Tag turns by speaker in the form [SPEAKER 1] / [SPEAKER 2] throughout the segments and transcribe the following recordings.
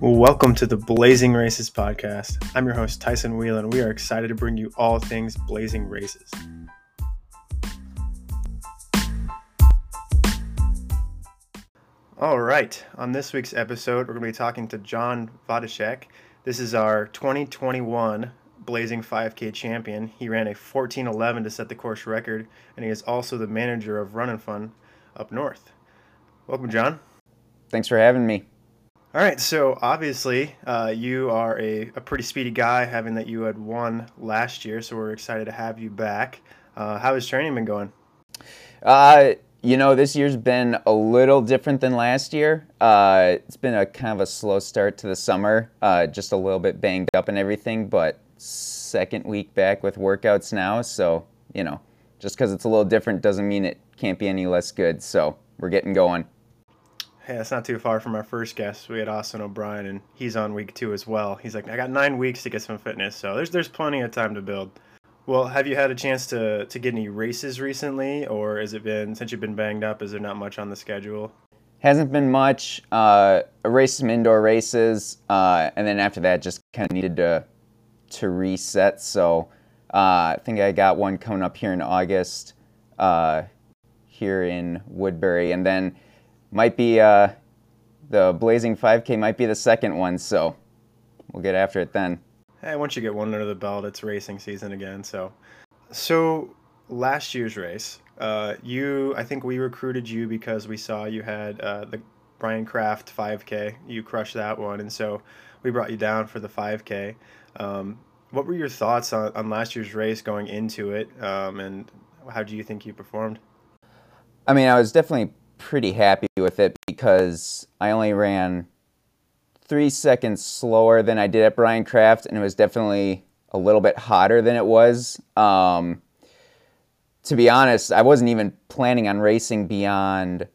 [SPEAKER 1] Welcome to the Blazing Races podcast. I'm your host, Tyson Wieland, and we are excited to bring you all things Blazing Races. All right, on this week's episode, we're going to be talking to John Vodacek. This is our 2021 Blazing 5K champion. He ran a 14:11 to set the course record, and he is also the manager of Run N' Fun up north. Welcome, John.
[SPEAKER 2] Thanks for having me.
[SPEAKER 1] All right, so obviously uh, you are a, a pretty speedy guy, having that you had won last year. So we're excited to have you back. Uh, how has training been going?
[SPEAKER 2] Uh, you know, this year's been a little different than last year. Uh, it's been a kind of a slow start to the summer, uh, just a little bit banged up and everything, but second week back with workouts now. So, you know, just because it's a little different doesn't mean it can't be any less good. So we're getting going.
[SPEAKER 1] Hey, that's not too far from our first guest. We had Austin O'Brien, and he's on week two as well. He's like, I got nine weeks to get some fitness, so there's there's plenty of time to build. Well, have you had a chance to to get any races recently, or has it been since you've been banged up? Is there not much on the schedule?
[SPEAKER 2] Hasn't been much. Uh, race some indoor races, uh, and then after that, just kind of needed to to reset. So uh, I think I got one coming up here in August, uh, here in Woodbury, and then might be uh, the Blazing 5K might be the second one, so we'll get after it then.
[SPEAKER 1] Hey, once you get one under the belt, it's racing season again. So, so last year's race, uh, you I think we recruited you because we saw you had uh, the Brian Kraft 5K. You crushed that one, and so we brought you down for the 5K. Um, what were your thoughts on, on last year's race going into it, um, and how do you think you performed?
[SPEAKER 2] I mean, I was definitely pretty happy with it because I only ran three seconds slower than I did at Brian Kraft, and it was definitely a little bit hotter than it was. Um, to be honest, I wasn't even planning on racing beyond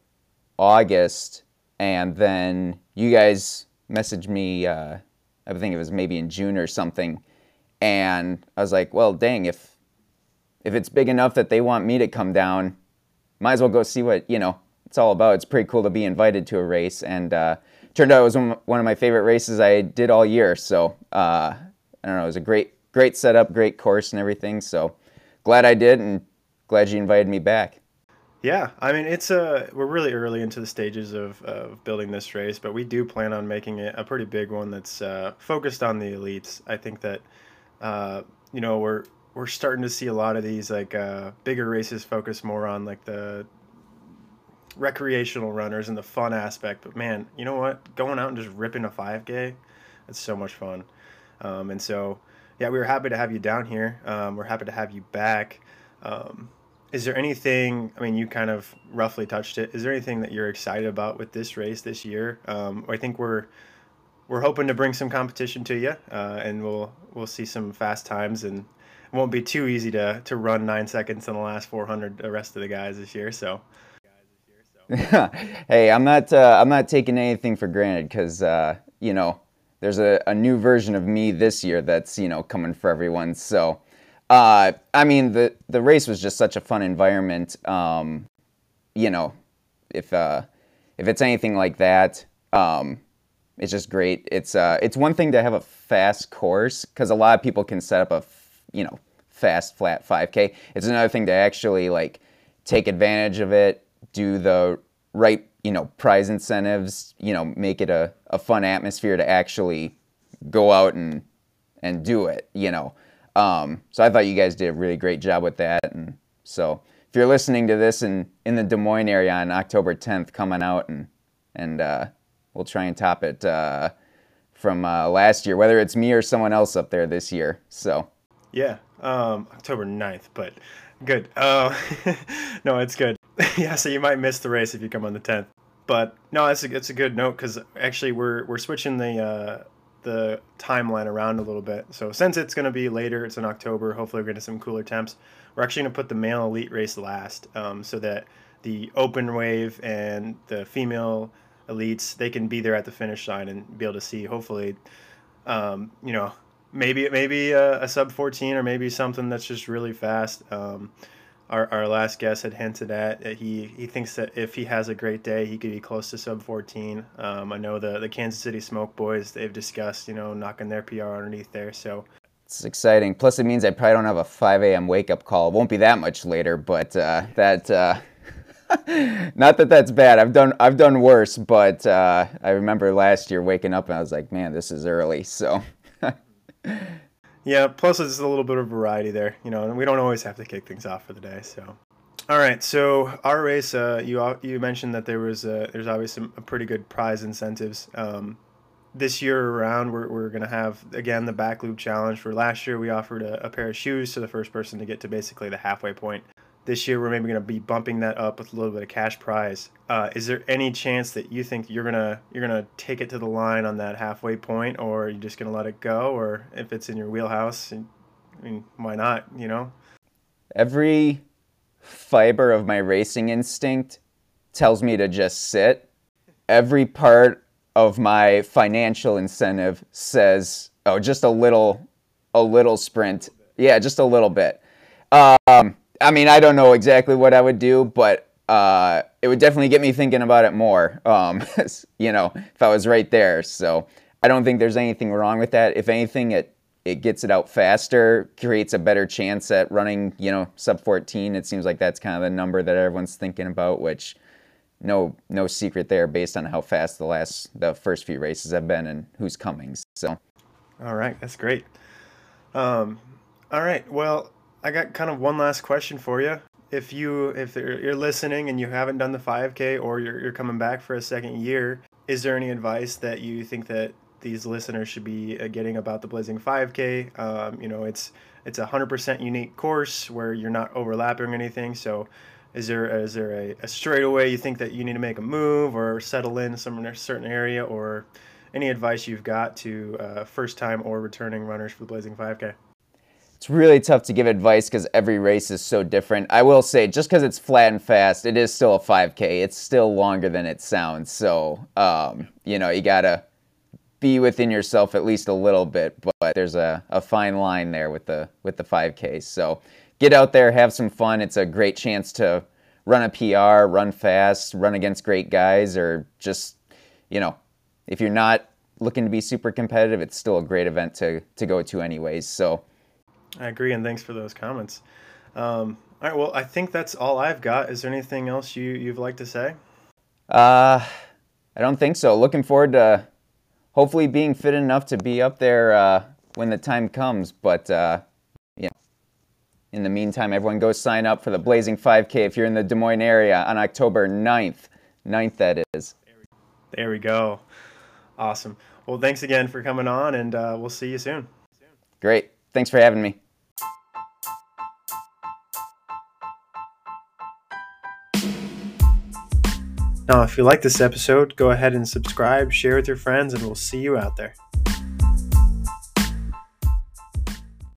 [SPEAKER 2] August, and then you guys messaged me. Uh, I think it was maybe in June or something, and I was like, "Well, dang, if if it's big enough that they want me to come down, might as well go see what you know it's all about. It's pretty cool to be invited to a race, and uh, turned out it was one of my favorite races I did all year. So uh, I don't know, it was a great, great setup, great course, and everything. So glad I did, and glad you invited me back.
[SPEAKER 1] Yeah, I mean it's a uh, we're really early into the stages of, of building this race, but we do plan on making it a pretty big one that's uh, focused on the elites. I think that uh, you know we're we're starting to see a lot of these like uh, bigger races focus more on like the recreational runners and the fun aspect. But man, you know what? Going out and just ripping a 5K, it's so much fun. Um, and so, yeah, we were happy to have you down here. Um, we're happy to have you back. Um, is there anything? I mean, you kind of roughly touched it. Is there anything that you're excited about with this race this year? Um, I think we're we're hoping to bring some competition to you, uh, and we'll we'll see some fast times, and it won't be too easy to to run nine seconds in the last 400 the rest of the guys this year. So
[SPEAKER 2] hey, I'm not uh, I'm not taking anything for granted because uh, you know there's a, a new version of me this year that's you know coming for everyone. So uh, I mean the the race was just such a fun environment. Um, you know, if uh, if it's anything like that, um, it's just great. It's uh, it's one thing to have a fast course because a lot of people can set up a you know fast flat 5K. It's another thing to actually like take advantage of it do the right, you know, prize incentives, you know, make it a, a fun atmosphere to actually go out and and do it, you know. Um, so I thought you guys did a really great job with that. And so if you're listening to this in, in the Des Moines area on October 10th, coming out and and uh, we'll try and top it uh, from uh, last year, whether it's me or someone else up there this year. So
[SPEAKER 1] yeah, um, October 9th, but good. Uh, no, it's good. yeah, so you might miss the race if you come on the 10th. But no, it's a, it's a good note because actually we're, we're switching the, uh, the timeline around a little bit. So since it's going to be later, it's in October, hopefully we're getting some cooler temps. We're actually going to put the male elite race last um, so that the open wave and the female elites, they can be there at the finish line and be able to see, hopefully, um, you know, maybe maybe a, a, sub 14 or maybe something that's just really fast. Um, our, our last guest had hinted at. That he he thinks that if he has a great day, he could be close to sub 14. Um, I know the the Kansas City Smoke Boys they've discussed you know knocking their PR underneath there. So
[SPEAKER 2] it's exciting. Plus, it means I probably don't have a 5 a.m. wake up call. It won't be that much later, but uh, that. Uh, not that that's bad. I've done I've done worse, but uh, I remember last year waking up and I was like, man, this is early. So.
[SPEAKER 1] Yeah, plus it's a little bit of variety there, you know, and we don't always have to kick things off for the day. So, all right, so our race, uh, you you mentioned that there was uh, there's obviously some pretty good prize incentives. Um, this year around, we're, we're going to have again the back loop challenge. For last year, we offered a, a pair of shoes to the first person to get to basically the halfway point this year we're maybe going to be bumping that up with a little bit of cash prize. Uh, is there any chance that you think you're gonna you're gonna take it to the line on that halfway point, or you're you just gonna let it go, or if it's in your wheelhouse, I mean, why not? You know.
[SPEAKER 2] Every fiber of my racing instinct tells me to just sit. Every part of my financial incentive says, "Oh, just a little, a little sprint. Yeah, just a little bit." Um, I mean, I don't know exactly what I would do, but uh, it would definitely get me thinking about it more. Um, you know, if I was right there. So I don't think there's anything wrong with that. If anything, it it gets it out faster, creates a better chance at running. You know, sub 14. It seems like that's kind of the number that everyone's thinking about, which. No, no secret there, based on how fast the last, the first few races have been, and who's coming. So,
[SPEAKER 1] all right, that's great. Um, all right, well, I got kind of one last question for you. If you if you're listening and you haven't done the 5K or you're, you're coming back for a second year, is there any advice that you think that these listeners should be uh, getting about the Blazing 5K? Um, you know, it's it's a hundred percent unique course where you're not overlapping anything. So, is there is there a, a straightaway you think that you need to make a move or settle in some certain area or any advice you've got to uh, first time or returning runners for the Blazing 5K?
[SPEAKER 2] It's really tough to give advice because every race is so different. I will say, just because it's flat and fast, it is still a 5K. It's still longer than it sounds. So, um, you know, you got to be within yourself at least a little bit. But there's a, a fine line there with the with the 5K. So get out there, have some fun. It's a great chance to run a PR, run fast, run against great guys, or just, you know, if you're not looking to be super competitive, it's still a great event to, to go to anyways. So
[SPEAKER 1] I agree, and thanks for those comments. Um, all right, well, I think that's all I've got. Is there anything else you you've like to say?
[SPEAKER 2] Uh, I don't think so. Looking forward to hopefully being fit enough to be up there uh, when the time comes. But uh, you know, in the meantime, everyone go sign up for the Blazing 5K if you're in the Des Moines area on October 9th. 9th, that is.
[SPEAKER 1] There we go. Awesome. Well, thanks again for coming on, and uh, we'll see you soon.
[SPEAKER 2] Great. Thanks for having me.
[SPEAKER 1] Now, if you like this episode, go ahead and subscribe, share with your friends, and we'll see you out there.